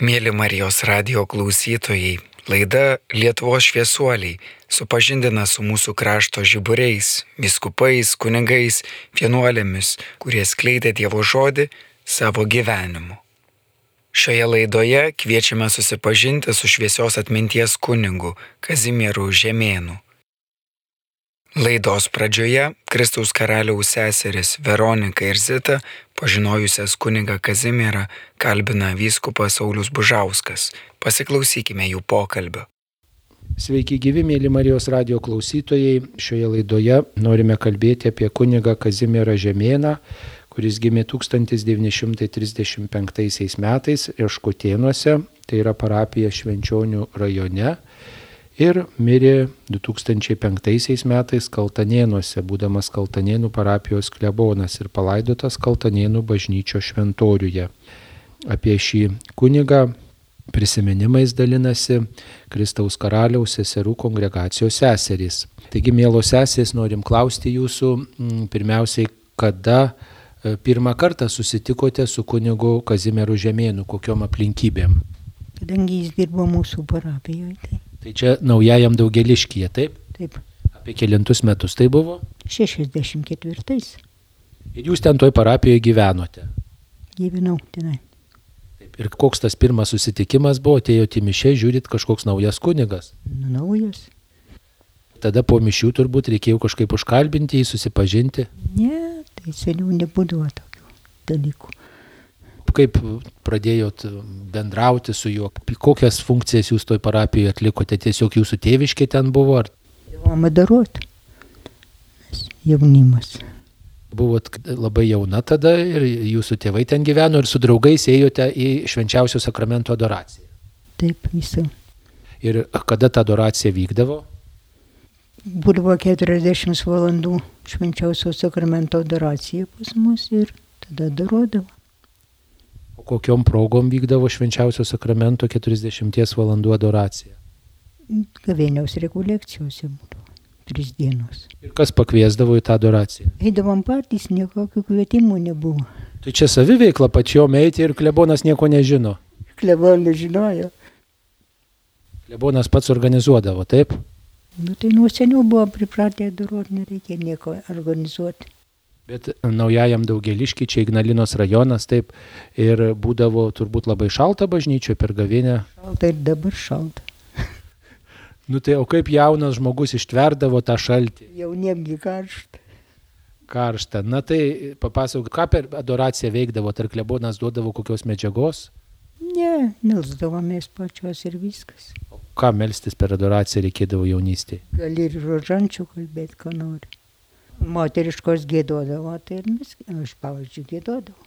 Mėly Marijos radio klausytojai, laida Lietuvos šviesuoliai supažindina su mūsų krašto žiburiais, viskupais, kunigais, vienuolėmis, kurie skleidė Dievo žodį savo gyvenimu. Šioje laidoje kviečiame susipažinti su šviesios atminties kunigu Kazimieru Žemėnu. Laidos pradžioje Kristaus karaliaus seseris Veronika ir Zita, pažinojusias kunigą Kazimierą, kalbina vyskupas Saulis Bužauskas. Pasiklausykime jų pokalbio. Sveiki gyvi, mėly Marijos radio klausytojai. Šioje laidoje norime kalbėti apie kunigą Kazimierą Žemėną, kuris gimė 1935 metais Iškutėnuose, tai yra parapija Švenčionių rajone, ir mirė 2005 metais Kaltanėnuose, būdamas Kaltanėnų parapijos klebonas ir palaidotas Kaltanėnų bažnyčio šventoriuje. Apie šį kunigą prisiminimais dalinasi Kristaus karaliaus seserų kongregacijos seserys. Taigi, mėlos seserys, norim klausti jūsų pirmiausiai, kada pirmą kartą susitikote su kunigu Kazimieru Žemėnu, kokiom aplinkybėm? Kadangi jis dirbo mūsų parapijoje. Tai, Tai čia naujajam daugeliškyje, taip? taip, Apie kelintus metus tai buvo? 64 Ir jūs ten toj parapijoje gyvenote. gyvenau tenai. Taip. Ir koks tas pirmas susitikimas buvo, atėjote į mišę, žiūrit kažkoks naujas kunigas. Nu, Naujas. Tada po mišių turbūt reikėjo kažkaip užkalbinti jį, susipažinti. Ne, tai seniau nebūdavo tokių dalykų. Kaip pradėjot bendrauti su juo, kokias funkcijas jūs toj parapijoje atlikote, tiesiog jūsų tėviškė ten buvo, ar Dievama darot. Jaunimas. buvot labai jauna tada ir jūsų tėvai ten gyveno ir su draugais ėjote į švenčiausio sakramento adoraciją. Taip, visą. Ir kada ta adoracija vykdavo? Būdavo 40 valandų švenčiausio sakramento adoracija pas mus ir tada darodavo. O kokiom progom vykdavo švenčiausio sakramento 40 valandų adoracija? Gavėniaus rekolekcijose būdavo. Tris dienos. Ir kas pakviesdavo į tą adoraciją? Eidavom patys, niekokių kvietimų nebuvo. Tai čia saviveikla pačiom eiti ir klebonas nieko nežino. Klebonai žinojo. Klebonas pats organizuodavo, taip? Nu tai nuo seniau buvo pripratę daroti, nereikia nieko organizuoti. Bet naujajam daugeliškiai, čia Ignalinos rajonas, taip, ir būdavo turbūt labai šalta bažnyčioje per gavinę. Šalta ir dabar šalta. Nu tai o kaip jaunas žmogus ištverdavo tą šaltį? Jauniemgi karšta. karštą. Na tai papasakok, ką per adoraciją veikdavo, ar klebonas duodavo kokios medžiagos, Ne, melsdavomės pačios ir viskas. o ką melstis per adoraciją reikėdavo jaunystėje. Gali ir žodžiančių kalbėti, ką nori. Moteriškos gėdodavo, tai ir mes, aš pavyzdžiui, gėdodavau.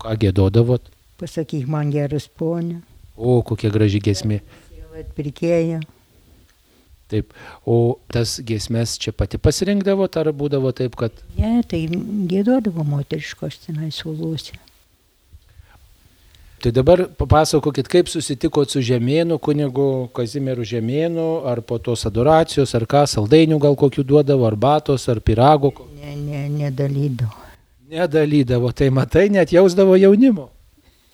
Ką gėdodavot? Pasakyk man geras ponė, O, kokia graži gesmė. atpirkėja. Taip. O tas gesmes čia pati pasirinkdavo, ar būdavo taip, kad Ne, tai gėdodavo moteriškos tenai suoluose. Tai dabar papasakokit, kaip susitikot su Žemėnu, kunigu Kazimieru Žemėnu, ar po tos adoracijos, ar ką, saldainių gal kokių duodavo, ar batos, ar pirago. Ne, ne, nedalydavo. Nedalydavo, tai matai, net jausdavo jaunimo.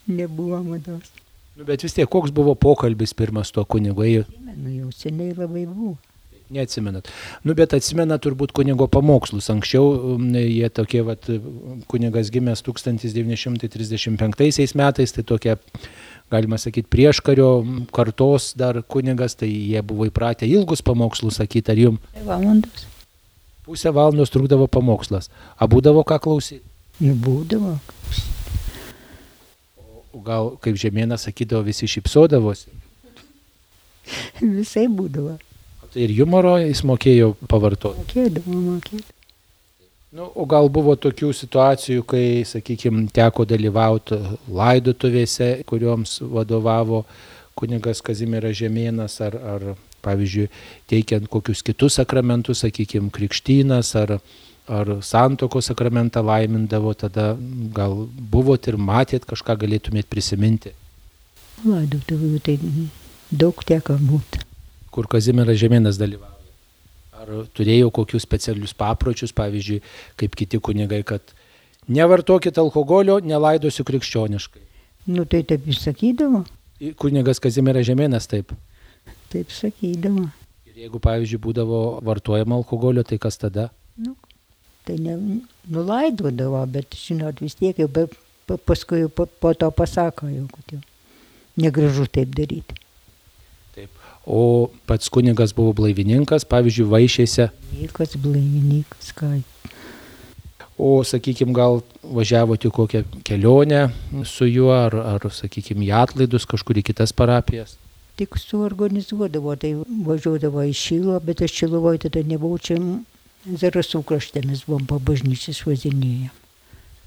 Nebuvo mados. Nu, bet vis tiek, koks buvo pokalbis pirmas tuo kunigu, ėjo, Nu, jau seniai labai buvo. Neatsimenat. Nu, bet atsimenat turbūt kunigo pamokslus. Anksčiau mm, jie tokie, vat, kunigas gimęs 1935 metais, tai tokie, galima sakyti, prieškario kartos dar kunigas, tai jie buvo įpratę ilgus pamokslus sakyti, ar jums Valandos. pusę valandos trukdavo pamokslas. Abūdavo ką klausyti. Nu, būdavo. O gal, kaip žemėna sakydavo, visi šipsodavosi. Visai būdavo. Tai ir humoro jis mokėjo pavartoti. Mokėdavo, mokėdavo. Nu, o gal buvo tokių situacijų, kai, sakykime, teko dalyvauti laidotuvėse, kurioms vadovavo kunigas Kazimieras Žemėnas, ar, ar pavyzdžiui, teikiant kokius kitus sakramentus, sakykime, krikštynas, ar, ar santoko sakramentą laimindavo, tada gal buvot ir matėt kažką galėtumėt prisiminti. Laidotuvių tai daug teko būti. Kur Kazimieras Žemėnas dalyvavo. Ar turėjo kokius specialius papročius, pavyzdžiui, kaip kiti kunigai, kad nevartokit alkoholio, nelaidosiu krikščioniškai. Nu tai taip jis sakydavo, Kunigas Kazimieras Žemėnas taip. taip sakydavo. Ir jeigu, pavyzdžiui, būdavo vartojama alkoholio, tai kas tada? Nu, tai ne, nulaidodavo, bet žinot, vis tiek jau pa, paskui po, po to pasako jau, kad jau negražu taip daryti. O pats kunigas buvo blaivininkas, pavyzdžiui, vaišėse. Vykas, blaivininkas, ką. O, sakykime, gal važiavote kokią kelionę su juo, ar, ar sakykime, į atlaidus kažkur į kitas parapijas. Tik suorganizuodavo, tai važiuodavo į Šilą, bet aš Šilovoje tada nebuvau čia Zarasų krašte, mes buvom po bažnyčias važinėję.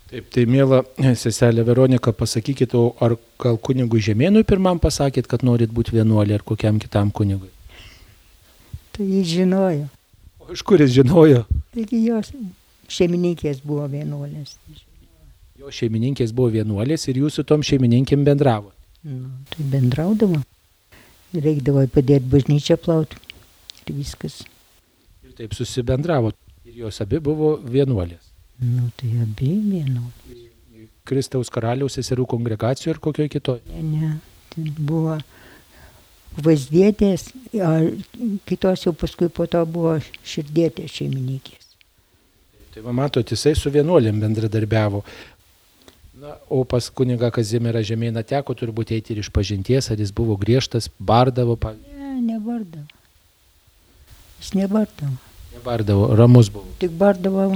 Taip, tai mėla seselė Veronika, pasakykit, o ar gal kunigui Žemėnui pirmam pasakėt, kad norit būti vienuolė ar kokiam kitam kunigui? Tai jis žinojo. O iš kur jis žinojo? Taigi jos šeimininkės buvo vienuolės. Jo šeimininkės buvo vienuolės ir jūs su tom šeimininkėm bendravo. Nu, tai bendraudavo. Reikdavo padėti bažnyčią plauti. Ir viskas. Ir taip susibendravo. Ir jos abi buvo vienuolės. Nu, tai abi vienuolės. Kristaus karaliaus seserų kongregacijoje ir kokioje kitoje. Ne, ne. Ten buvo vaizdietės, o kitos jau paskui po to buvo širdietės šeimininkės. Tai va, matot, jisai su vienuolėm bendradarbiavo. Na, o pas kuniga Kazimierą Žemėną teko turbūt eiti ir iš pažinties, ar jis buvo griežtas, bardavo, pa- Ne, nebardavo. Jis nebardavo. Nebardavo, ramus buvo. Tik bardavo,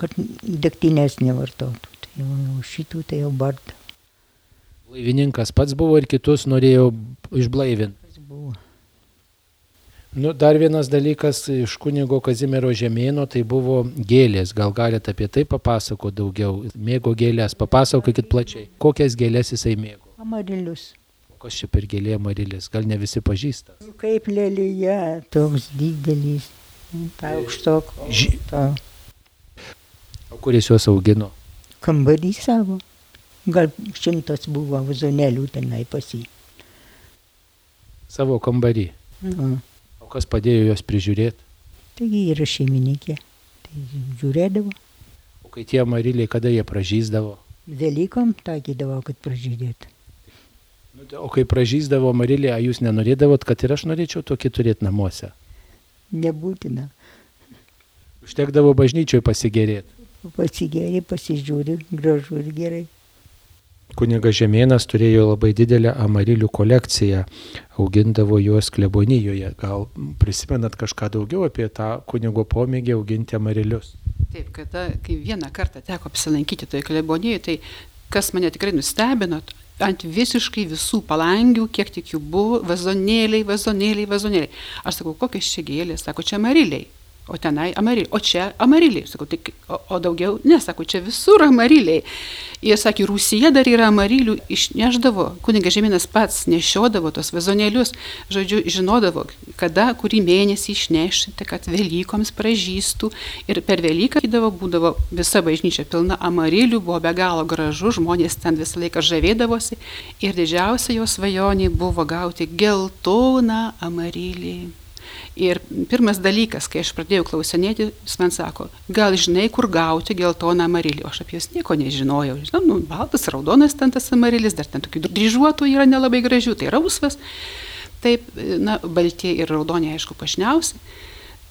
kad degtinės nevartotų. Tai jau, šitų tai jau bardavo. Laivininkas pats buvo ir kitus norėjo išblaivinti. Nu, dar vienas dalykas iš kunigo Kazimiero Žemėno tai buvo gėlės. Gal galite apie tai papasako daugiau? Mėgo gėlės, papasakokit plačiai. Kokias gėlės jisai mėgo? Amarilius. Kas čia per gėlė marilis? Gal ne visi pažįsta? Nu, Kaip lelyje, toks didelis. Ta aukštoko. Ži- Ta O kur jis juos augino? kambarį savo. Gal šimtas buvo vazonėlių tenai pasi. Savo kambarį. Nu, O kas padėjo juos prižiūrėti? taigi yra šeimininkė. Tai žiūrėdavo. O kai tie mariliai, kada jie pražysdavo? Velykom takydavo, kad pražydėtų. Nu, O kai pražysdavo marilį, ar jūs nenorėdavot, kad ir aš norėčiau tokį turėti namuose? Nebūtina. Užtekdavo bažnyčioje pasigėrėti. Pasigėri, pasižiūri, gražu ir gerai. Kuniga Žemėnas turėjo labai didelę amarilių kolekciją, augindavo juos klebonijoje. Gal prisimenat kažką daugiau apie tą kunigo pomėgį auginti amarilius? Taip, kada, kai vieną kartą teko apsilankyti toje klebonijoje, tai kas mane tikrai nustebino, ant visiškai visų palangių, kiek tik jų buvo, vazonėliai, vazonėliai, vazonėliai. Aš sakau, kokios čia gėlės, sako, čia amariliai. O tenai amariliai, o čia amariliai. Sakau, tai, o, o daugiau, nesako, čia visur amariliai. Jie sakė, Rusija dar yra amarilių, išneždavo, kunigas Žemėnas pats nešiodavo tos vazonėlius, žodžiu, žinodavo, kada, kurį mėnesį išnešti, kad Velykoms pražystų. Ir per Velyką įdavo, būdavo visa bažnyčia pilna amarilių, buvo be galo gražu, žmonės ten visą laiką žavėdavosi. Ir didžiausia jo svajonė buvo gauti geltoną amarilį. Ir pirmas dalykas, kai aš pradėjau klausinėti, jis man sako, gal žinai, kur gauti geltoną amarilį. O aš apie juos nieko nežinojau. Žinau, nu, baltas, raudonas ten tas amarilis, dar ten tokių dryžuotų yra nelabai gražių, tai rausvas. Taip, na, baltie ir raudoniai, aišku, pašniausi.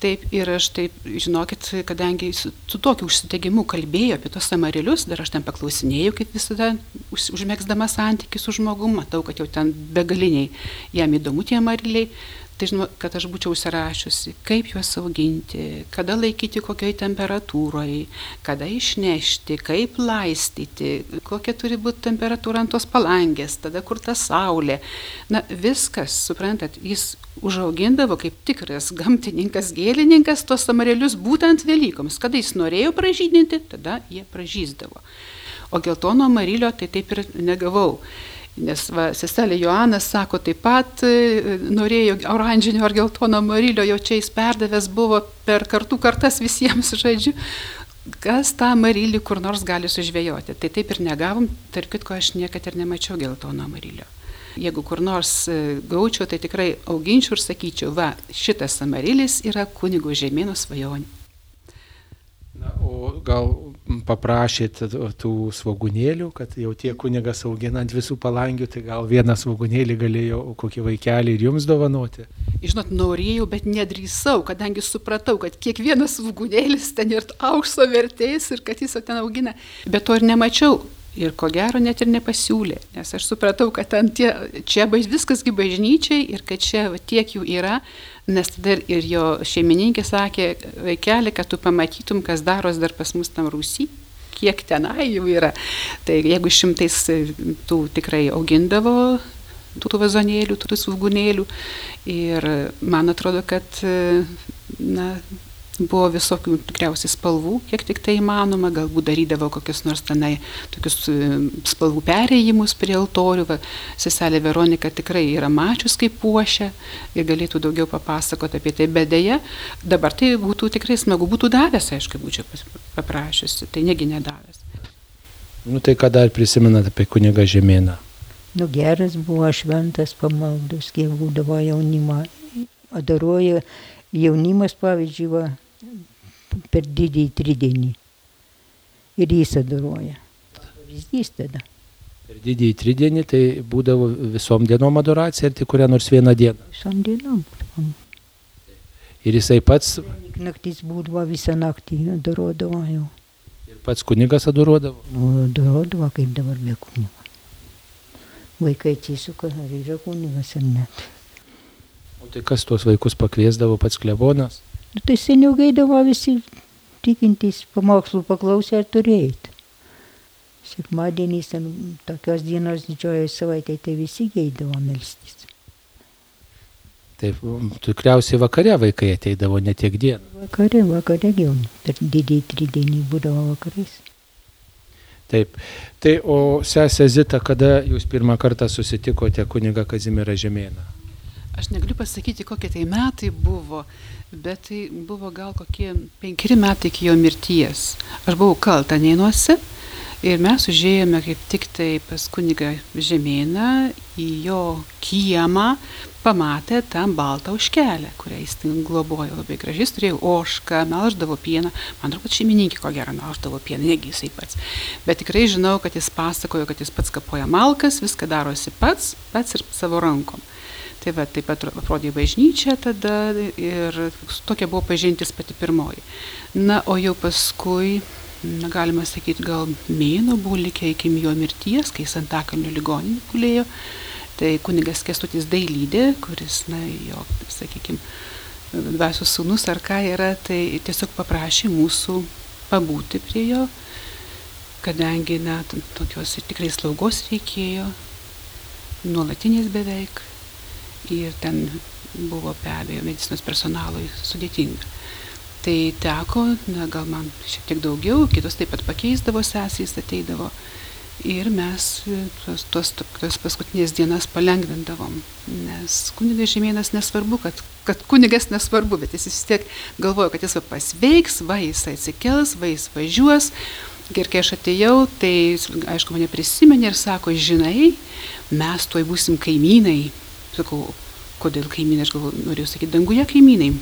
Taip, ir aš taip, žinokit, kadangi su, su tokiu užsitegimu kalbėjau apie tos amarilius, dar aš ten paklausinėjau, kaip visada, už, užmėgsdama santykių su žmogum, matau, kad jau ten begaliniai jam įdomu tie amariliai. Tai žinoma, kad aš būčiau užsirašiusi, kaip juos auginti, kada laikyti kokioj temperatūroje, kada išnešti, kaip laistyti, kokia turi būti temperatūra ant tos palangės, tada kur ta saulė. Na, viskas, suprantat, jis užaugindavo kaip tikras gamtininkas, gėlininkas tos samarelius būtent Velykoms. Kada jis norėjo pražydinti, tada jie pražysdavo. O geltono marilio tai taip ir negavau. Nes va, seselė Joanas sako, taip pat e, norėjo oranžinio ar geltono marilio, jau čia jis perdavęs buvo per kartų kartas visiems žodžiu. Kas tą marilį kur nors gali sužvėjoti. Tai taip ir negavom, tarp kitko aš niekada ir nemačiau geltono marilio. Jeigu kur nors e, gaučiau, tai tikrai auginčiau ir sakyčiau, va, šitas amarilis yra kunigo žemėno svajonė. O gal paprašėt tų svogūnėlių, kad jau tie kunigas augina ant visų palangių, tai gal vieną svogūnėlį galėjo kokį vaikelį ir jums dovanoti? Žinot, norėjau, bet nedrįsau, kadangi supratau, kad kiekvienas svogūnėlis ten ir aukso vertės ir kad jis ten augina. Bet to ir nemačiau. Ir ko gero net ir nepasiūlė, nes aš supratau, kad ten tie, čia viskasgi bažnyčiai ir kad čia tiek jų yra, nes tada ir jo šeimininkė sakė, vaikeli, kad tu pamatytum, kas daros dar pas mus tam rūsy, kiek tenai jų yra. Tai jeigu šimtais tų tikrai augindavo, tų vazonėlių, tų svūgunėlių. Ir man atrodo, kad na, Buvo visokių tikriausiai spalvų, kiek tik tai įmanoma, galbūt darydavo kokius nors tenai tokius e, spalvų perėjimus prie altorių. Va, seselė Veronika tikrai yra mačius, kaip puošia ir galėtų daugiau papasakoti apie tai, bet dėja, dabar tai būtų tikrai smagu, būtų davęs, aišku, būčiau paprašiusi, tai negi nedavęs. Nu tai ką dar prisimenat apie kunigą Žemėną? Nu geras buvo šventas pamaldus, kiek būdavo jaunimą. Adoruoja jaunimas, pavyzdžiui, va, per didįjį tridienį. Ir jis adoruoja. Pavyzdys tada. Per didįjį tridienį tai būdavo visom dienom adoracija ar tik kurią nors vieną dieną? Visom dienom. Ir jisai pats. Naktis būdavo visą naktį adoruodavo jau. Ir pats kunigas adoruodavo? Nu, adoruodavo kaip dabar be kunigo. Vaikai atsisuka, ar yra kunigas ar net. O tai kas tuos vaikus pakviesdavo pats klebonas? Nu, tai seniau gaidavo visi tikintys pamokslų paklausę ar turėjai. Sekmadienys, tokios dienos didžiojoje savaitėje, tai visi gaidavo melstis. Taip, tikriausiai vakare vaikai ateidavo ne tiek dieną. Vakare, vakare jau, per didįjį tridienį būdavo vakarais. Taip, tai o sesė Zita, kada jūs pirmą kartą susitikote kuniga Kazimierą Žemėną? Aš negaliu pasakyti, kokie tai metai buvo, bet tai buvo gal kokie penkeri metai iki jo mirties. Aš buvau kaltanėnuose ir mes užėjome kaip tik tai pas kunigą Žemėną į jo kiemą, pamatė tą baltą užkelę, kurią jis ten globojo labai gražiai, turėjo ošką, melždavo pieną, man atrodo, šeimininkė ko gero melždavo pieną, negi jisai pats. Bet tikrai žinau, kad jis pasakojo, kad jis pats kapoja malkas, viską darosi pats, pats ir savo rankom. Tai va, taip pat aprodė bažnyčią tada ir tokia buvo pažintis pati pirmoji. Na, o jau paskui, na, galima sakyti, gal mėno buvo likę iki jo mirties, kai jis ant takalnių ligoninį gulėjo. Tai kunigas Kestutis Dailydė, kuris, na, jo, sakykime, dvasios sūnus ar ką yra, tai tiesiog paprašė mūsų pabūti prie jo, kadangi, na, tokios tikrai slaugos reikėjo, nuolatinės beveik ir ten buvo be abejo medicinos personalui sudėtinga. Tai teko, na, gal man šiek tiek daugiau, kitos taip pat pakeisdavo sesys, ateidavo ir mes tos, tos, tos paskutinės dienas palengvindavom, nes kunigas žemėnas nesvarbu, kad, kad kunigas nesvarbu, bet jis vis tiek galvojo, kad jis va pasveiks, va jis atsikels, va jis važiuos. Ir kai aš atėjau, tai aišku mane prisimenė ir sako, žinai, mes tuoj būsim kaimynai, Sakau, kodėl kaimynai, aš galvoju, norėjau sakyti, danguje kaimynai.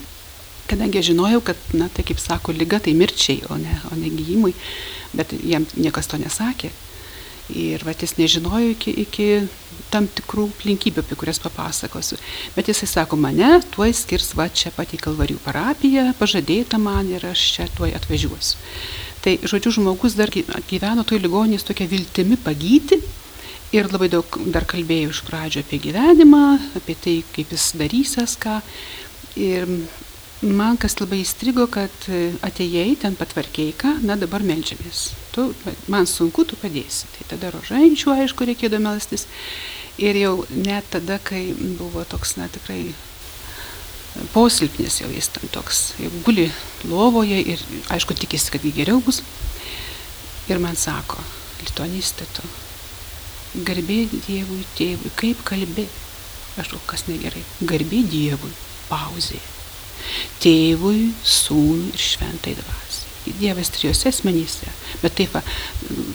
Kadangi aš žinojau, kad, na, tai kaip sako, lyga tai mirčiai, o ne, o ne gyjimui, bet jam niekas to nesakė. Ir va, jis nežinojo iki, iki tam tikrų aplinkybių, apie kurias papasakosiu. Bet jisai sako, mane tuoj skirs va čia pat į Kalvarijų parapiją, pažadėta man ir aš čia tuoj atvažiuosiu. Tai, žodžiu, žmogus dar gyveno toj ligonės tokia viltimi pagyti, Ir labai daug dar kalbėjau iš pradžio apie gyvenimą, apie tai, kaip jis darysės ką. Ir man kas labai įstrigo, kad atėjai, ten patvarkiai ką, na dabar melžiamės. Tu, man sunku, tu padėsi. Tai tada rožančių, aišku, reikėjo melstis. Ir jau net tada, kai buvo toks, na tikrai posilpnis jau jis ten toks, jau guli lovoje ir aišku tikisi, kad geriau bus. Ir man sako, litonistė tu, Garbė Dievui, tėvui, kaip kalbė. Aš žinau, kas negerai. Garbė Dievui, pauzė. Tėvui, sūnui ir šventai dvasiai. Dievas trijose asmenyse, bet taip,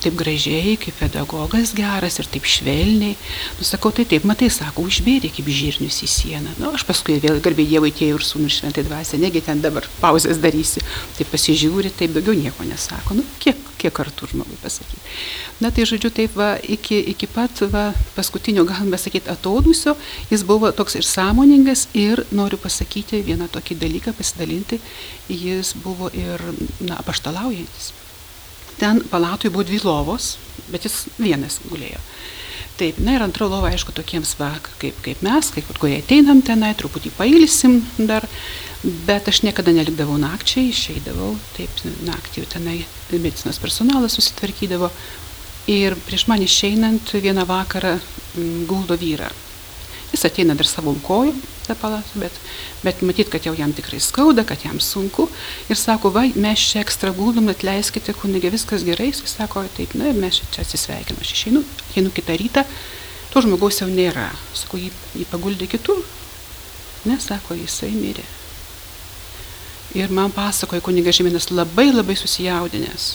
taip gražiai, kaip pedagogas geras ir taip švelniai. Nusakau, tai taip, matai, sako, užbėrė kaip žirnius į sieną. Na, nu, aš paskui vėl garbė Dievui, tėvui ir sūnui ir šventai dvasiai, negi ten dabar pauzės darysi. Tai pasižiūri, taip daugiau nieko nesako. Nu, kiek kiek kartų žmogui pasakyti. Na tai žodžiu, taip va, iki, iki pat va, paskutinio, galime sakyti, atodusio, jis buvo toks ir sąmoningas ir noriu pasakyti vieną tokį dalyką, pasidalinti, jis buvo ir na, apaštalaujantis. Ten palatui buvo dvi lovos, bet jis vienas gulėjo. Taip, na ir antra lova, aišku, tokiems va, kaip, kaip mes, kai kurie ateinam tenai, truputį pailsim dar, bet aš niekada nelikdavau nakčiai, išeidavau, taip, naktį tenai medicinos personalas susitvarkydavo. Ir prieš man išeinant vieną vakarą guldo vyrą. Jis ateina dar savo kojų, tepalas, bet, bet matyt, kad jau jam tikrai skauda, kad jam sunku. Ir sako, va, mes čia ekstra guldom, atleiskite, kunigė, viskas gerai. Jis sako, taip, na ir mes čia atsisveikinam. Aš išeinu, einu kitą rytą, to žmogaus jau nėra. Sako, jį, jį paguldė kitur. Ne, sako, jisai mirė. Ir man pasakoja kunigas Žeminas labai labai susijaudinęs.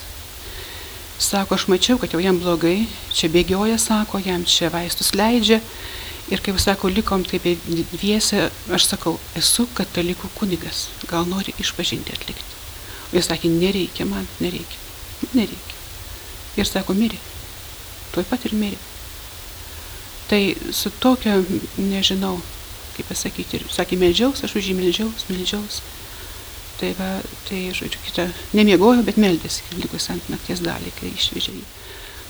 Sako, aš mačiau, kad jau jam blogai, čia bėgioja, sako, jam čia vaistus leidžia, Ir kaip sako, likom taip dviese, aš sakau, esu katalikų kunigas, gal nori išpažinti atlikti. Jis sakė, nereikia man, nereikia, nereikia. Ir sako, mirė. Tuoj pat ir mirė. Tai su tokia, nežinau, kaip pasakyti, ir sakė, meldžiaus, aš už jį meldžiaus, meldžiaus. Tai va, tai, žodžiu, kitą, nemiegojo, bet meldėsi, likus ant nakties dalį, kai išvežė jį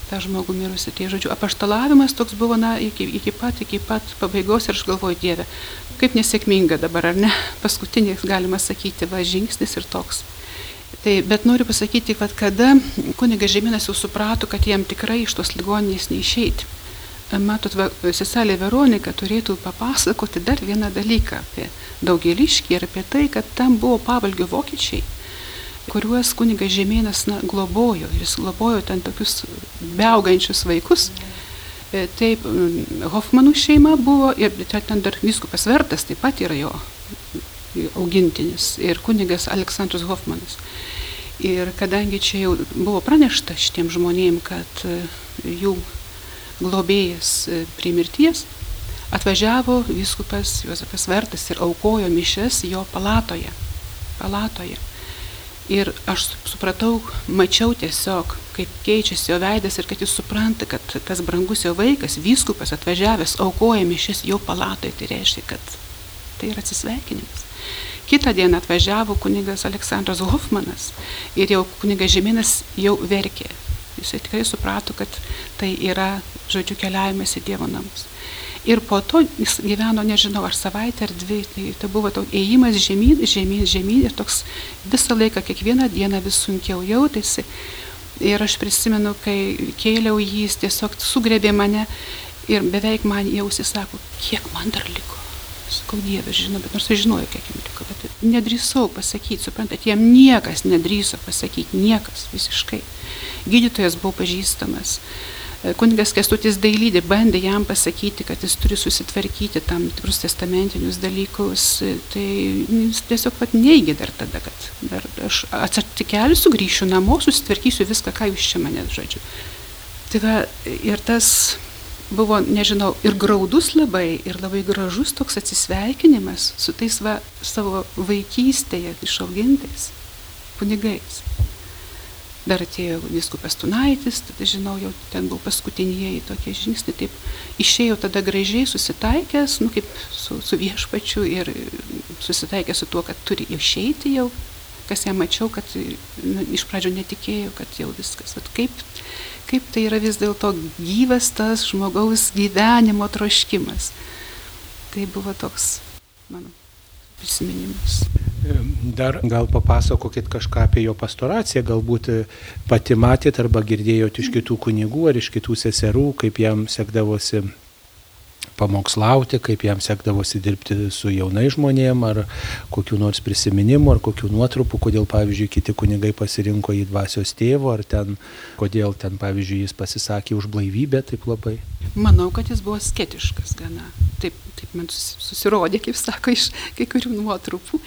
tą žmogų mirusi. Tai žodžiu, apaštalavimas toks buvo, na, iki, iki pat, iki pat pabaigos ir aš galvoju, Dieve, kaip nesėkminga dabar, ar ne? Paskutinis, galima sakyti, va, žingsnis ir toks. Tai, bet noriu pasakyti, kad kada kunigas Žeminas jau suprato, kad jam tikrai iš tos ligoninės neišeiti. Matot, seselė Veronika turėtų papasakoti dar vieną dalyką apie daugeliškį ir apie tai, kad tam buvo pavalgio vokiečiai kuriuos kunigas Žemėnas na, globojo. Jis globojo ten tokius beaugančius vaikus. E, taip, Hoffmanų šeima buvo ir ten dar viskupas Vertas taip pat yra jo augintinis ir kunigas Aleksandras Hoffmanas. Ir kadangi čia jau buvo pranešta šitiem žmonėm, kad e, jų globėjas e, prie mirties, atvažiavo viskupas Juozapas Vertas ir aukojo mišes jo palatoje. palatoje. Ir aš supratau, mačiau tiesiog, kaip keičiasi jo veidas ir kad jis supranta, kad tas brangus jo vaikas, vyskupas atvažiavęs, aukoja mišes jo palatoje. Tai reiškia, kad tai yra atsisveikinimas. Kitą dieną atvažiavo kunigas Aleksandras Hoffmanas ir jau kunigas Žeminas jau verkė. Jisai tikrai suprato, kad tai yra, žodžiu, keliavimas į Dievo namus. Ir po to jis gyveno, nežinau, ar savaitę ar dvi, tai, tai buvo toks ėjimas žemyn, žemyn, žemyn ir toks visą laiką, kiekvieną dieną vis sunkiau jautėsi. Ir aš prisimenu, kai kėliau jį, jis tiesiog sugrebė mane ir beveik man jausi sako, kiek man dar liko. Sakau, Dievas žino, bet nors aš žinojau, kiek jam liko, bet nedrįsau pasakyti, suprantat, jam niekas nedrįso pasakyti, niekas visiškai. Gydytojas buvo pažįstamas, Kunigas Kestutis Dailydė bandė jam pasakyti, kad jis turi susitvarkyti tam tikrus testamentinius dalykus. Tai jis tiesiog pat neigė dar tada, kad dar aš atsikelsiu, grįšiu namo, susitvarkysiu viską, ką jūs čia mane žodžiu. Tai va, ir tas buvo, nežinau, ir graudus labai, ir labai gražus toks atsisveikinimas su tais va, savo vaikystėje išaugintais kunigais. Dar atėjo viskupas Tunaitis, tada žinau, jau ten buvo paskutinieji tokie žingsniai, taip išėjo tada gražiai susitaikęs, nu kaip su, su viešpačiu ir susitaikė su tuo, kad turi išeiti jau, kas ją mačiau, kad nu, iš pradžio netikėjau, kad jau viskas. Vat kaip, kaip tai yra vis dėlto gyvas tas žmogaus gyvenimo troškimas. Tai buvo toks mano prisiminimus. Dar gal papasakokit kažką apie jo pastoraciją, galbūt e, pati matėt arba girdėjot iš kitų kunigų ar iš kitų seserų, kaip jam sekdavosi pamokslauti, kaip jam sekdavosi dirbti su jaunai žmonėm, ar kokiu nors prisiminimu, ar kokiu nuotrupų, kodėl, pavyzdžiui, kiti kunigai pasirinko į dvasios tėvo, ar ten, kodėl ten, pavyzdžiui, jis pasisakė už blaivybę taip labai. Manau, kad jis buvo sketiškas gana. Taip, taip man susirodė, kaip sako, iš kai kurių nuotrupų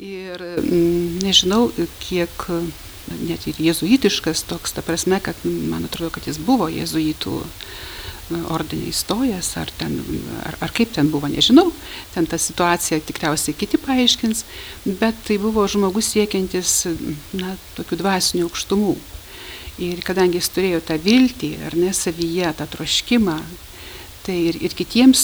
ir mm, nežinau, kiek net ir jezuitiškas toks, ta prasme, kad man atrodo, kad jis buvo jezuitų ordinė įstojęs, ar, ten, ar, ar kaip ten buvo, nežinau, ten ta situacija tikriausiai kiti paaiškins, bet tai buvo žmogus siekiantis, na, tokių dvasinių aukštumų. Ir kadangi jis turėjo tą viltį, ar ne savyje, tą troškimą, tai ir, ir kitiems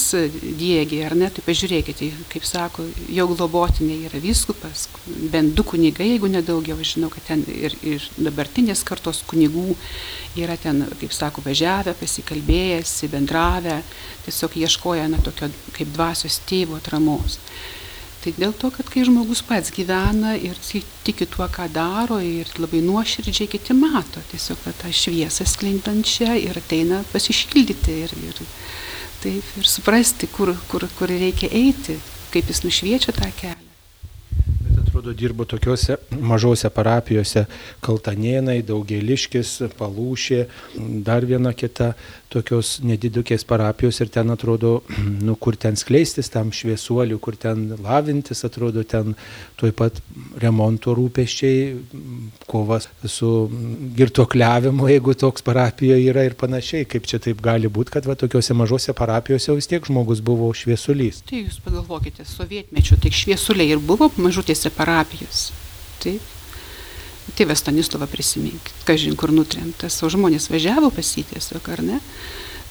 dėgi, ar ne, tai pažiūrėkite, kaip sako, jo globotinė yra viskupas, bent du kunigai, jeigu nedaugiau, žinau, kad ten ir, ir dabartinės kartos kunigų yra ten, kaip sako, važiavę, pasikalbėjęs, bendravę, tiesiog ieškoja, na, tokio kaip dvasios tėvo atramos. Tai dėl to, kad kai žmogus pats gyvena ir tiki tuo, ką daro ir labai nuoširdžiai kiti mato, tiesiog tą šviesą sklindančią ir ateina pasišildyti ir, ir, taip, ir suprasti, kur, kur, kur reikia eiti, kaip jis nušviečia tą kelią. Atrodo, dirbo tokiuose mažose parapijose - Kaltanėnai, Daugeliškis, Palūšė, dar viena kita tokios nedidukės parapijos ir ten atrodo, nu, kur ten skleistis tam šviesuoliu, kur ten lavintis, atrodo, ten tuoj pat remonto rūpeščiai, kovas su girtuokliavimu, jeigu toks parapijoje yra ir panašiai. Kaip čia taip gali būti, kad va tokiuose mažose parapijose vis tiek žmogus buvo šviesulys. Tai jūs pagalvokite, sovietmečiu tik šviesuliai ir buvo mažutėse parapijose. Taip. Tėvas Stanislavą prisiminkit, kažin kur nutrentas, o žmonės važiavo pas jį tiesiog, ar ne?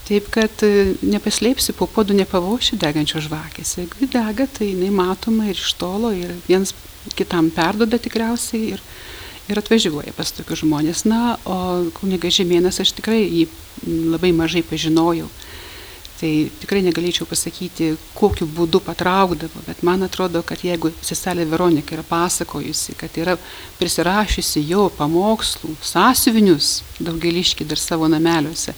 Taip kad e, nepaslėpsi, po podų nepavoši degančio žvakės. Jeigu dega, tai jinai matoma ir iš tolo, ir viens kitam perdoda tikriausiai ir, ir atvažiuoja pas tokius žmonės. Na, o kuniga Žemėnas aš tikrai jį labai mažai pažinojau. Tai tikrai negalėčiau pasakyti, kokiu būdu patraukdavo, bet man atrodo, kad jeigu seselė Veronika yra pasakojusi, kad yra prisirašiusi jo pamokslų, sąsiuvinius, daugeliški dar savo nameliuose,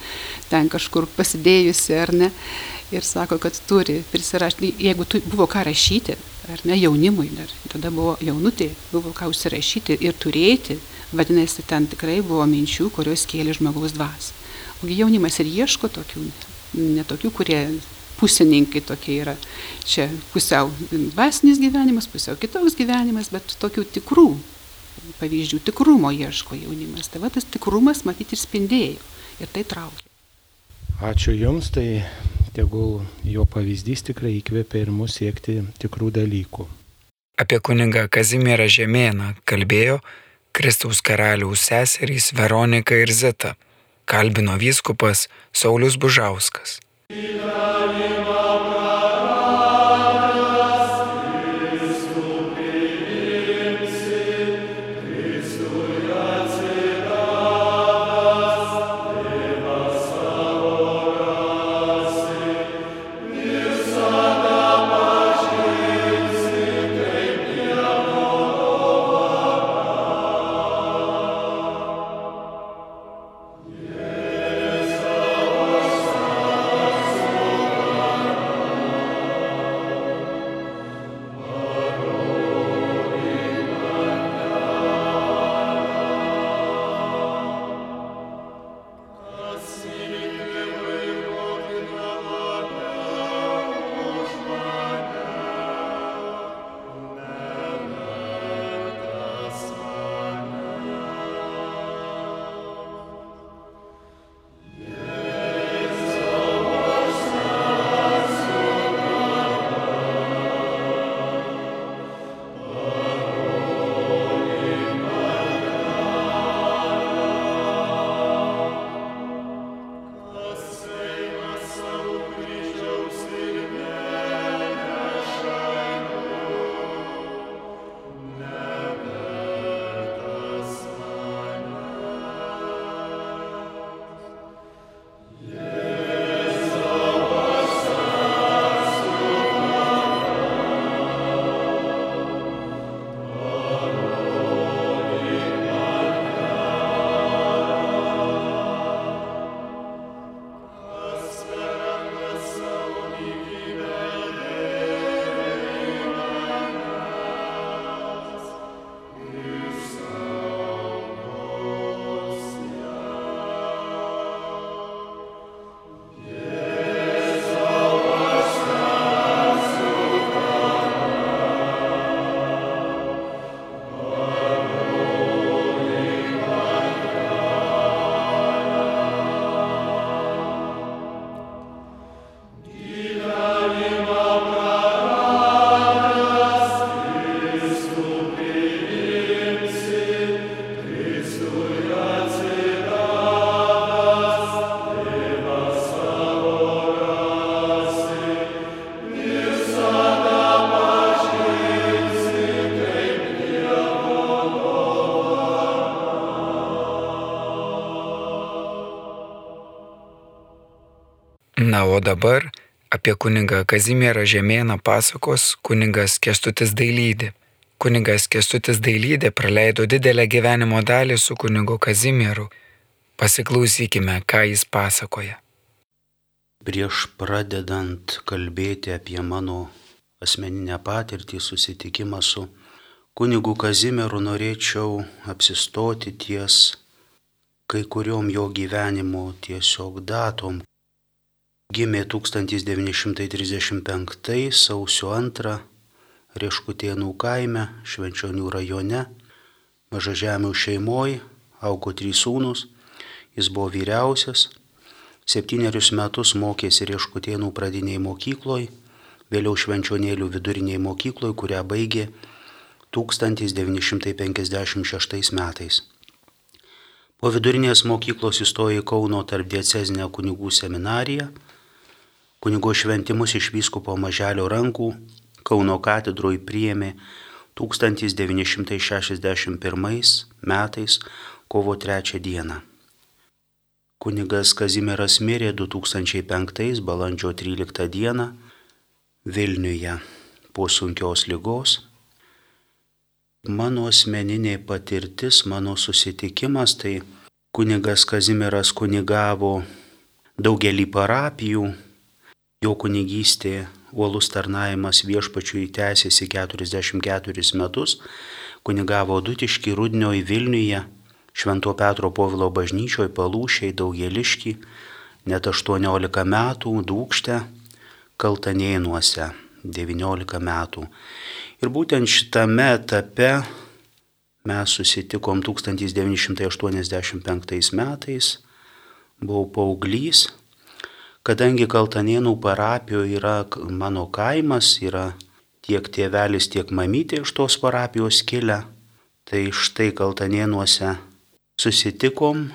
ten kažkur pasidėjusi ar ne, ir sako, kad turi prisirašyti, jeigu tu, buvo ką rašyti, ar ne, jaunimui dar, tada buvo jaunutė, buvo ką užsirašyti ir turėti, vadinasi, ten tikrai buvo minčių, kurios kėlė žmogaus dvasį. Ogi jaunimas ir ieško tokių ne tokių, kurie pusininkai tokie yra. Čia pusiau dvasinis gyvenimas, pusiau kitoks gyvenimas, bet tokių tikrų pavyzdžių, tikrumo ieško jaunimas. Tai va tas tikrumas matyti ir spindėjo ir tai traukia. Ačiū Jums, tai tegul jo pavyzdys tikrai įkvėpia ir mus siekti tikrų dalykų. Apie kunigą Kazimierą Žemėną kalbėjo Kristaus karaliaus seserys Veronika ir Zeta kalbino vyskupas Saulis Bužauskas. Na, o dabar apie kunigą Kazimierą Žemėną pasakos kuningas Kestutis Dailydė. Kunigas Kestutis Dailydė praleido didelę gyvenimo dalį su kunigu Kazimieru. Pasiklausykime, ką jis pasakoja. Prieš pradedant kalbėti apie mano asmeninę patirtį, susitikimą su kunigu Kazimieru, norėčiau apsistoti ties kai kuriuom jo gyvenimo tiesiog datom. Gimė 1935 sausio 2 Rieškutėnų kaime, Švenčionių rajone, mažažemių šeimoje, augo trys sūnus, jis buvo vyriausias, septynerius metus mokėsi Rieškutėnų pradiniai mokykloje, vėliau Švenčionėlių viduriniai mokykloje, kurią baigė 1956 metais. Po vidurinės mokyklos įstojo į Kauno tarp diecezinę kunigų seminariją, kunigo šventimus iš vyskupo maželio rankų Kauno katedroje priėmė 1961 metais kovo 3 dieną. Kunigas Kazimieras mirė 2005 balandžio 13 dieną Vilniuje po sunkios lygos mano asmeninė patirtis, mano susitikimas, tai kunigas Kazimieras kunigavo daugelį parapijų, jo kunigystė, uolus tarnavimas viešpačiui tęsiasi 44 metus, kunigavo Dutiški, Rudnioj, Vilniuje, Švento Petro Povilo bažnyčioje, Palūšiai, Daugeliški, net 18 metų, Dūkšte, Kaltanėnuose 19 metų. Ir būtent šitame etape mes susitikom 1985 metais, buvau paauglys, kadangi Kaltanėnų parapijoje yra mano kaimas, yra tiek tėvelis, tiek mamytė iš tos parapijos kilę, tai štai Kaltanėnuose susitikom,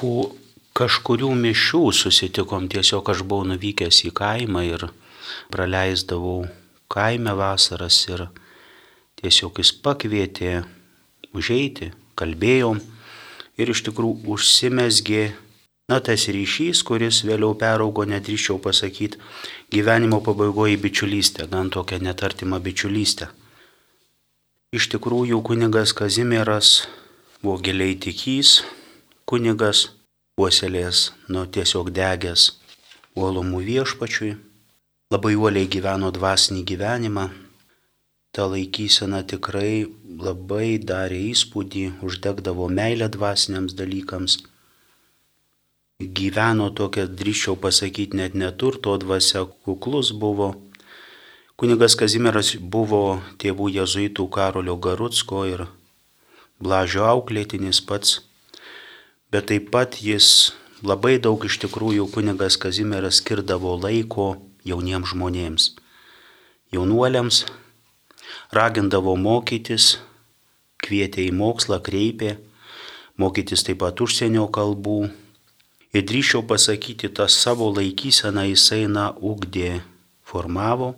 po kažkurių mišių susitikom, tiesiog aš buvau nuvykęs į kaimą ir praleisdavau kaime vasaras ir tiesiog jis pakvietė užeiti, kalbėjom ir iš tikrųjų užsimesgė, na, tas ryšys, kuris vėliau peraugo, nedrįščiau pasakyti, gyvenimo pabaigoje bičiulystę, gan tokią netartimą bičiulystę. Iš tikrųjų, kunigas Kazimieras buvo giliai tikys, kunigas puoselės, nu, tiesiog degęs uolumų viešpačiui labai uoliai gyveno dvasinį gyvenimą. Ta laikysena tikrai labai darė įspūdį, uždegdavo meilę dvasiniams dalykams. Gyveno tokia, drįščiau pasakyti, net neturto dvasia, kuklus buvo. Kunigas Kazimieras buvo tėvų jezuitų Karolio Garutsko ir Blažio auklėtinis pats, bet taip pat jis labai daug iš tikrųjų kunigas Kazimieras skirdavo laiko jauniems žmonėms. Jaunuoliams ragindavo mokytis, kvietė į mokslą, kreipė, mokytis taip pat užsienio kalbų. Ir drįšiau pasakyti, tą savo laikyseną jisai na ugdė, formavo,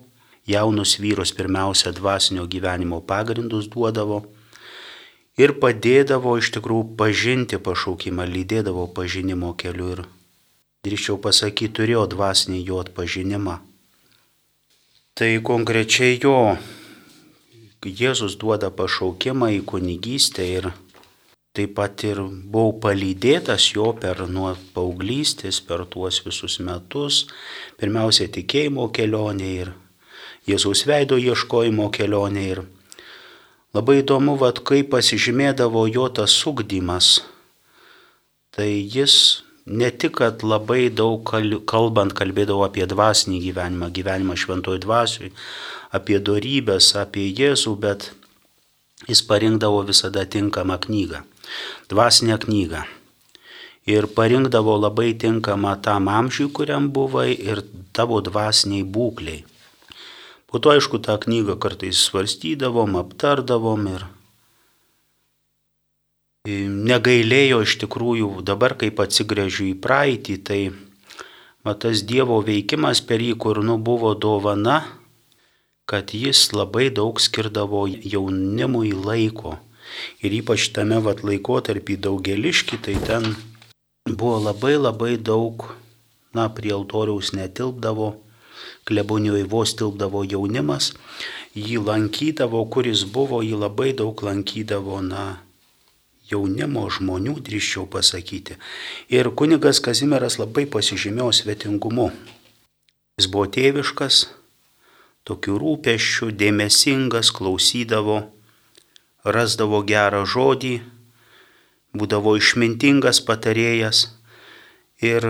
jaunus vyrus pirmiausia dvasinio gyvenimo pagrindus duodavo ir padėdavo iš tikrųjų pažinti pašaukimą, lydėdavo pažinimo keliu ir drįščiau pasakyti, turėjo dvasinį jo atpažinimą. Tai konkrečiai jo Jėzus duoda pašaukimą į kunigystę ir taip pat ir buvau palydėtas jo per nuo paauglystės, per tuos visus metus, pirmiausia tikėjimo kelionė ir Jėzaus veido ieškojimo kelionė ir labai įdomu, vad kaip pasižymėdavo jo tas sugdymas. Tai jis ne tik, kad labai daug kalbant kalbėdavo apie dvasinį gyvenimą, gyvenimą šventoj dvasiui, apie darybės, apie Jėzų, bet jis parinkdavo visada tinkamą knygą, dvasinę knygą. Ir parinkdavo labai tinkamą tam amžiui, kuriam buvai ir tavo dvasiniai būkliai. Po to, aišku, tą knygą kartais svarstydavom, aptardavom ir negailėjo iš tikrųjų, dabar kaip atsigrėžiu į praeitį, tai va, tas Dievo veikimas per jį, kur nu buvo dovana, kad jis labai daug skirdavo jaunimui laiko. Ir ypač tame vat laikotarpį daugeliški, tai ten buvo labai labai daug na, prie altoriaus netilpdavo, klebonijoje vos tilpdavo jaunimas, jį lankydavo, kuris buvo, jį labai daug lankydavo, na, jaunimo žmonių, drįščiau pasakyti. Ir kunigas Kazimieras labai pasižymėjo svetingumu. Jis buvo tėviškas, tokių rūpeščių, dėmesingas, klausydavo, rasdavo gerą žodį, būdavo išmintingas patarėjas ir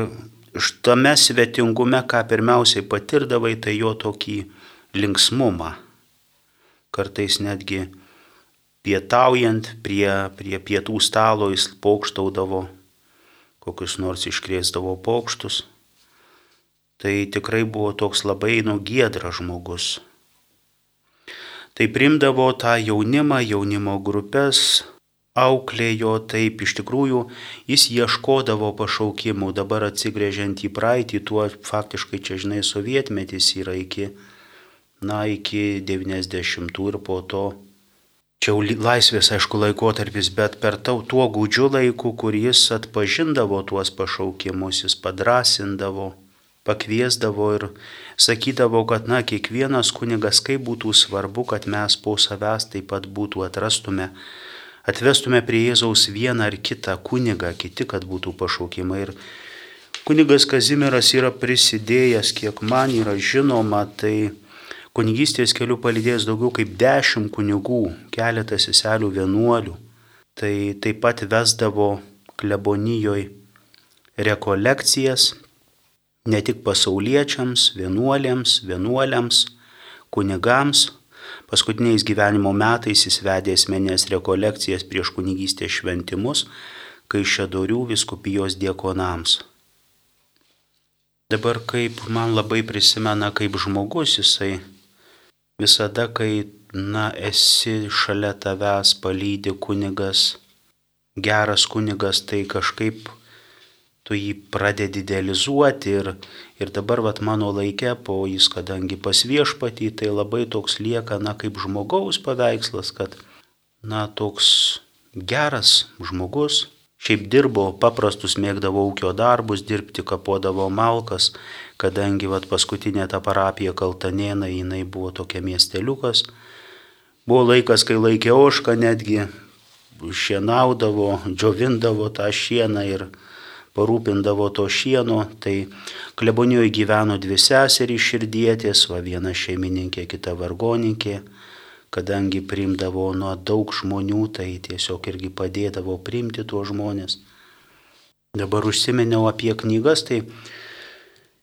tame svetingume, ką pirmiausiai patirdavai, tai jo tokį linksmumą. Kartais netgi pietaujant prie, prie pietų stalo jis pokštaudavo, kokius nors iškrėsdavo pokštus. Tai tikrai buvo toks labai nugėdras žmogus. Tai primdavo tą jaunimą, jaunimo grupės, auklėjo taip, iš tikrųjų jis ieškodavo pašaukimų, dabar atsigrėžiant į praeitį, tuo faktiškai čia, žinai, sovietmetis yra iki, na, iki 90 ir po to. Čia jau laisvės, aišku, laikotarpis, bet per tau, tuo gūdžiu laiku, kur jis atpažindavo tuos pašaukimus, jis padrasindavo, pakviesdavo ir sakydavo, kad, na, kiekvienas kunigas, kaip būtų svarbu, kad mes po savęs taip pat būtų atrastume atvestume prie Jėzaus vieną ar kitą kunigą, kiti, kad būtų pašaukimai. Ir kunigas Kazimieras yra prisidėjęs, kiek man yra žinoma, tai kunigystės keliu palydėjęs daugiau kaip dešimt kunigų, keletas seselių vienuolių. Tai taip pat vesdavo klebonijoje rekolekcijas ne tik pasauliečiams, vienuolėms, vienuoliams, kunigams, Paskutiniais gyvenimo metais jis vedė asmenės rekolekcijas prieš kunigystės šventimus, kai šedorių viskupijos diekonams. Dabar kaip man labai prisimena, kaip žmogus jisai visada, kai, na, esi šalia tavęs palydi kunigas, geras kunigas, tai kažkaip tu jį pradedi idealizuoti ir, ir dabar vat mano laikė, po jis kadangi pas viešpatį, tai labai toks lieka, na, kaip žmogaus paveikslas, kad, na, toks geras žmogus, šiaip dirbo paprastus, mėgdavo ūkio darbus, dirbti kapodavo malkas, kadangi vat paskutinė ta parapija Kaltanėna, jinai buvo tokia miesteliukas. Buvo laikas, kai laikė ošką netgi, šienaudavo, džiovindavo tą šieną ir parūpindavo to šieno, tai klebonijoje gyveno dvi seserys širdietės, va viena šeimininkė, kita vargoninkė, kadangi priimdavo nuo daug žmonių, tai tiesiog irgi padėdavo priimti tuos žmonės. Dabar užsiminiau apie knygas, tai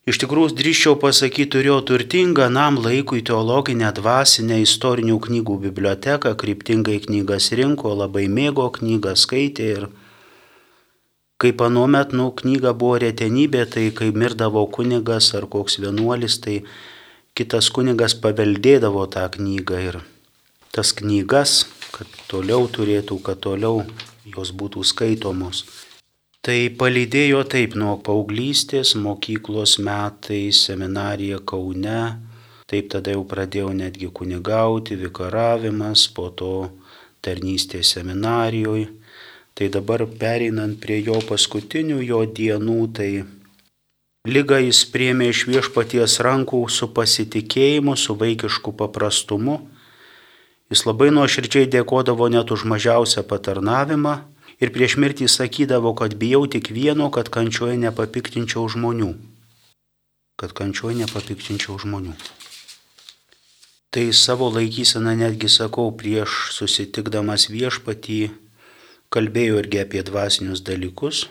iš tikrųjų drįščiau pasakyti, turėjau turtingą nam laikui teologinę, dvasinę, istorinių knygų biblioteką, kryptingai knygas rinko, labai mėgo knygą, skaitė ir Kaip anuomet, nu, knyga buvo retenybė, tai kai mirdavo kunigas ar koks vienuolis, tai kitas kunigas paveldėdavo tą knygą ir tas knygas, kad toliau turėtų, kad toliau jos būtų skaitomos. Tai palydėjo taip nuo paauglystės, mokyklos metais, seminarija Kaune, taip tada jau pradėjau netgi kunigauti, vikaravimas, po to tarnystė seminarijoje Tai dabar pereinant prie jo paskutinių jo dienų, tai lygą jis priemė iš viešpaties rankų su pasitikėjimu, su vaikišku paprastumu. Jis labai nuoširdžiai dėkodavo net už mažiausią patarnavimą ir prieš mirtį sakydavo, kad bijau tik vieno, kad kančioje nepapiktinčiau žmonių. Kad kančioje nepapiktinčiau žmonių. Tai savo laikyseną netgi sakau prieš susitikdamas viešpatį kalbėjo irgi apie dvasinius dalykus.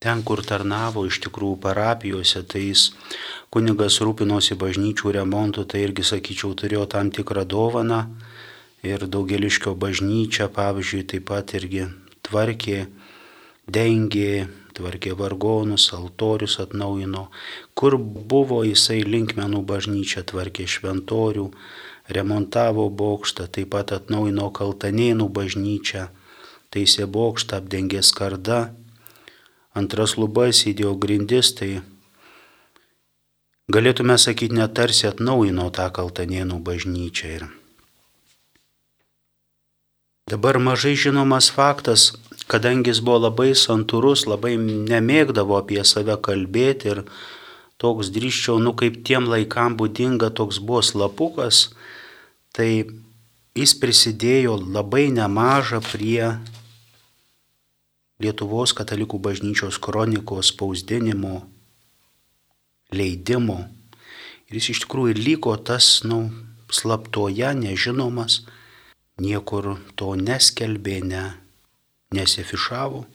Ten, kur tarnavo iš tikrųjų parapijose, tai jis kunigas rūpinosi bažnyčių remontu, tai irgi, sakyčiau, turėjo tam tikrą dovaną. Ir daugeliškio bažnyčia, pavyzdžiui, taip pat irgi tvarkė, dengė, tvarkė vargonus, altorius atnaujino. Kur buvo jisai linkmenų bažnyčia, tvarkė šventorių remontavo bokštą, taip pat atnaujino Kaltanėnų bažnyčią, taisė bokštą, apdengė skardą, antras lubas įdėjo grindis, tai galėtume sakyti, net tarsi atnaujino tą Kaltanėnų bažnyčią. Ir dabar mažai žinomas faktas, kadangi jis buvo labai santūrus, labai nemėgdavo apie save kalbėti ir toks drįščiau, nu kaip tiem laikam būdinga, toks buvo slapukas, tai jis prisidėjo labai nemažą prie Lietuvos katalikų bažnyčios kronikos spausdinimo, leidimo. Ir jis iš tikrųjų liko tas, nu, slaptoje, nežinomas, niekur to neskelbė, ne, nesifišavo,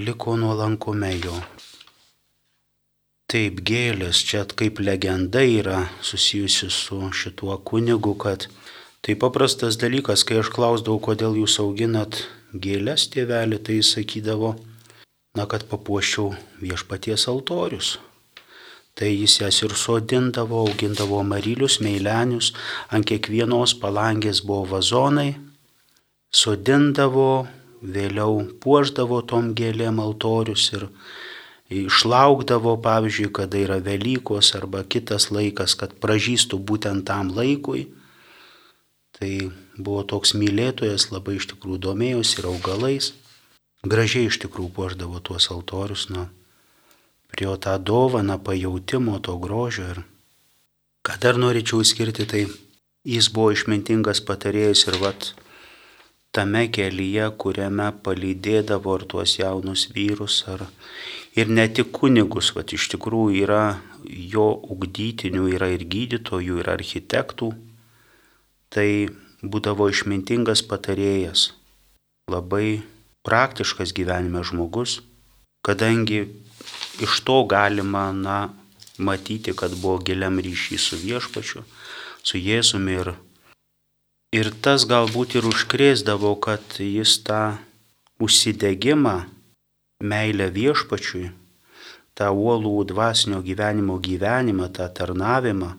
liko nuolankume jo. Taip gėlės, čia kaip legenda yra susijusi su šituo kunigu, kad tai paprastas dalykas, kai aš klausdavau, kodėl jūs auginat gėlės tėvelį, tai jis sakydavo, na, kad papuoščiau viešpaties altorius. Tai jis jas ir sodindavo, augindavo marylius, meilenius, ant kiekvienos palangės buvo vazonai, sodindavo, vėliau puoždavo tom gėlėm altorius ir išlaukdavo, pavyzdžiui, kada yra Velykos arba kitas laikas, kad pražystų būtent tam laikui. Tai buvo toks mylėtojas, labai iš tikrųjų domėjosi ir augalais. Gražiai iš tikrųjų puoždavo tuos altorius, nu, prie jo tą dovaną pajautimo to grožio. Ir ką dar norėčiau skirti, tai jis buvo išmintingas patarėjas ir vat tame kelyje, kuriame palydėdavo ir tuos jaunus vyrus, ar ir ne tik kunigus, vat iš tikrųjų yra jo ugdytinių, yra ir gydytojų, ir architektų, tai būdavo išmintingas patarėjas, labai praktiškas gyvenime žmogus, kadangi iš to galima, na, matyti, kad buvo giliam ryšys su viešpačiu, su Jėzumi ir, ir tas galbūt ir užkrėsdavo, kad jis tą užsidegimą, meilę viešpačiui, tą uolų dvasinio gyvenimo gyvenimą, tą tarnavimą,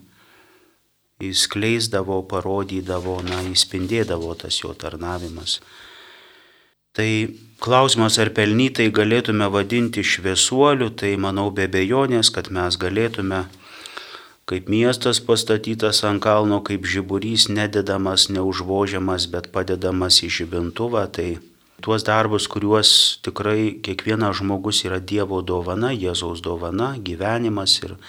jis kleisdavo, parodydavo, na, įspindėdavo tas jo tarnavimas. Tai klausimas, ar pelnytai galėtume vadinti šviesuoliu, tai manau be bejonės, kad mes galėtume, kaip miestas pastatytas ant kalno, kaip žiburys, nededamas, neužvožiamas, bet padedamas į žibintuvą, tai tuos darbus, kuriuos tikrai kiekvienas žmogus yra Dievo dovana, Jėzaus dovana, gyvenimas ir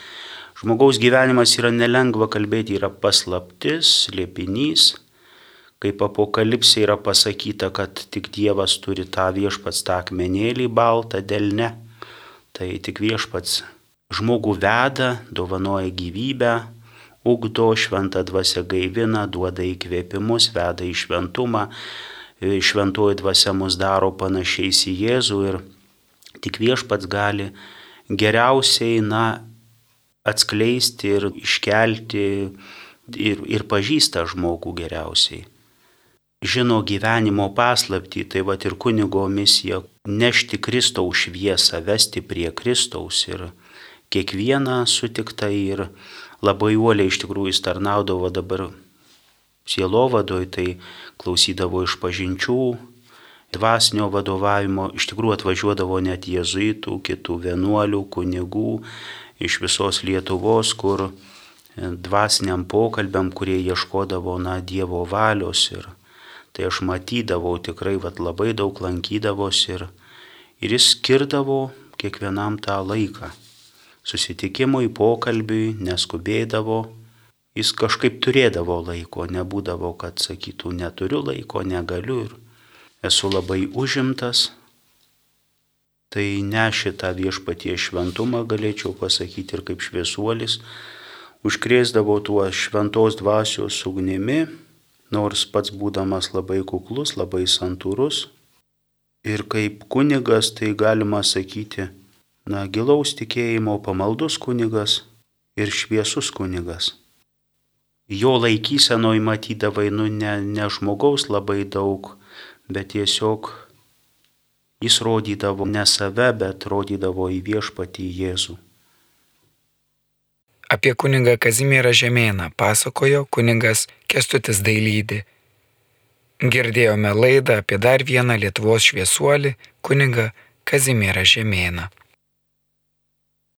Žmogaus gyvenimas yra nelengva kalbėti, yra paslaptis, liepinys. Kaip apokalipsė yra pasakyta, kad tik Dievas turi tą viešpats tą akmenėlį baltą delne, tai tik viešpats žmogų veda, dovanoja gyvybę, ugdo, šventą dvasę gaivina, duoda įkvėpimus, veda į šventumą, šventoji dvasia mus daro panašiais į Jėzų ir tik viešpats gali geriausiai, na, atskleisti ir iškelti ir, ir pažįsta žmogų geriausiai. Žino gyvenimo paslapti, tai va ir kunigo misija - nešti Kristaus šviesą, vesti prie Kristaus ir kiekvieną sutiktą ir labai uoliai iš tikrųjų jis tarnaudavo dabar sielovadoj, tai klausydavo iš pažinčių, dvasinio vadovavimo, iš tikrųjų atvažiuodavo net jėzuitų, kitų vienuolių, kunigų, iš visos Lietuvos, kur e, dvasiniam pokalbiam, kurie ieškodavo, na, Dievo valios ir tai aš matydavau tikrai, vad labai daug lankydavosi ir, ir jis skirdavo kiekvienam tą laiką. Susitikimui, pokalbiui, neskubėdavo, jis kažkaip turėdavo laiko, nebūdavo, kad sakytų, neturiu laiko, negaliu ir esu labai užimtas, tai nešė tą viešpatie šventumą, galėčiau pasakyti, ir kaip šviesuolis, užkrėsdavo tuo šventos dvasios ugnimi, nors pats būdamas labai kuklus, labai santūrus. Ir kaip kunigas, tai galima sakyti, na, gilaus tikėjimo pamaldus kunigas ir šviesus kunigas. Jo laikysenoj matydavai, nu, ne, ne žmogaus labai daug, bet tiesiog Jis rodydavo ne save, bet rodydavo į viešpatį Jėzų. Apie kunigą Kazimierą Žemėną pasakojo kuningas Kestutis Dailydį. Girdėjome laidą apie dar vieną Lietuvos šviesuolį, kunigą Kazimierą Žemėną.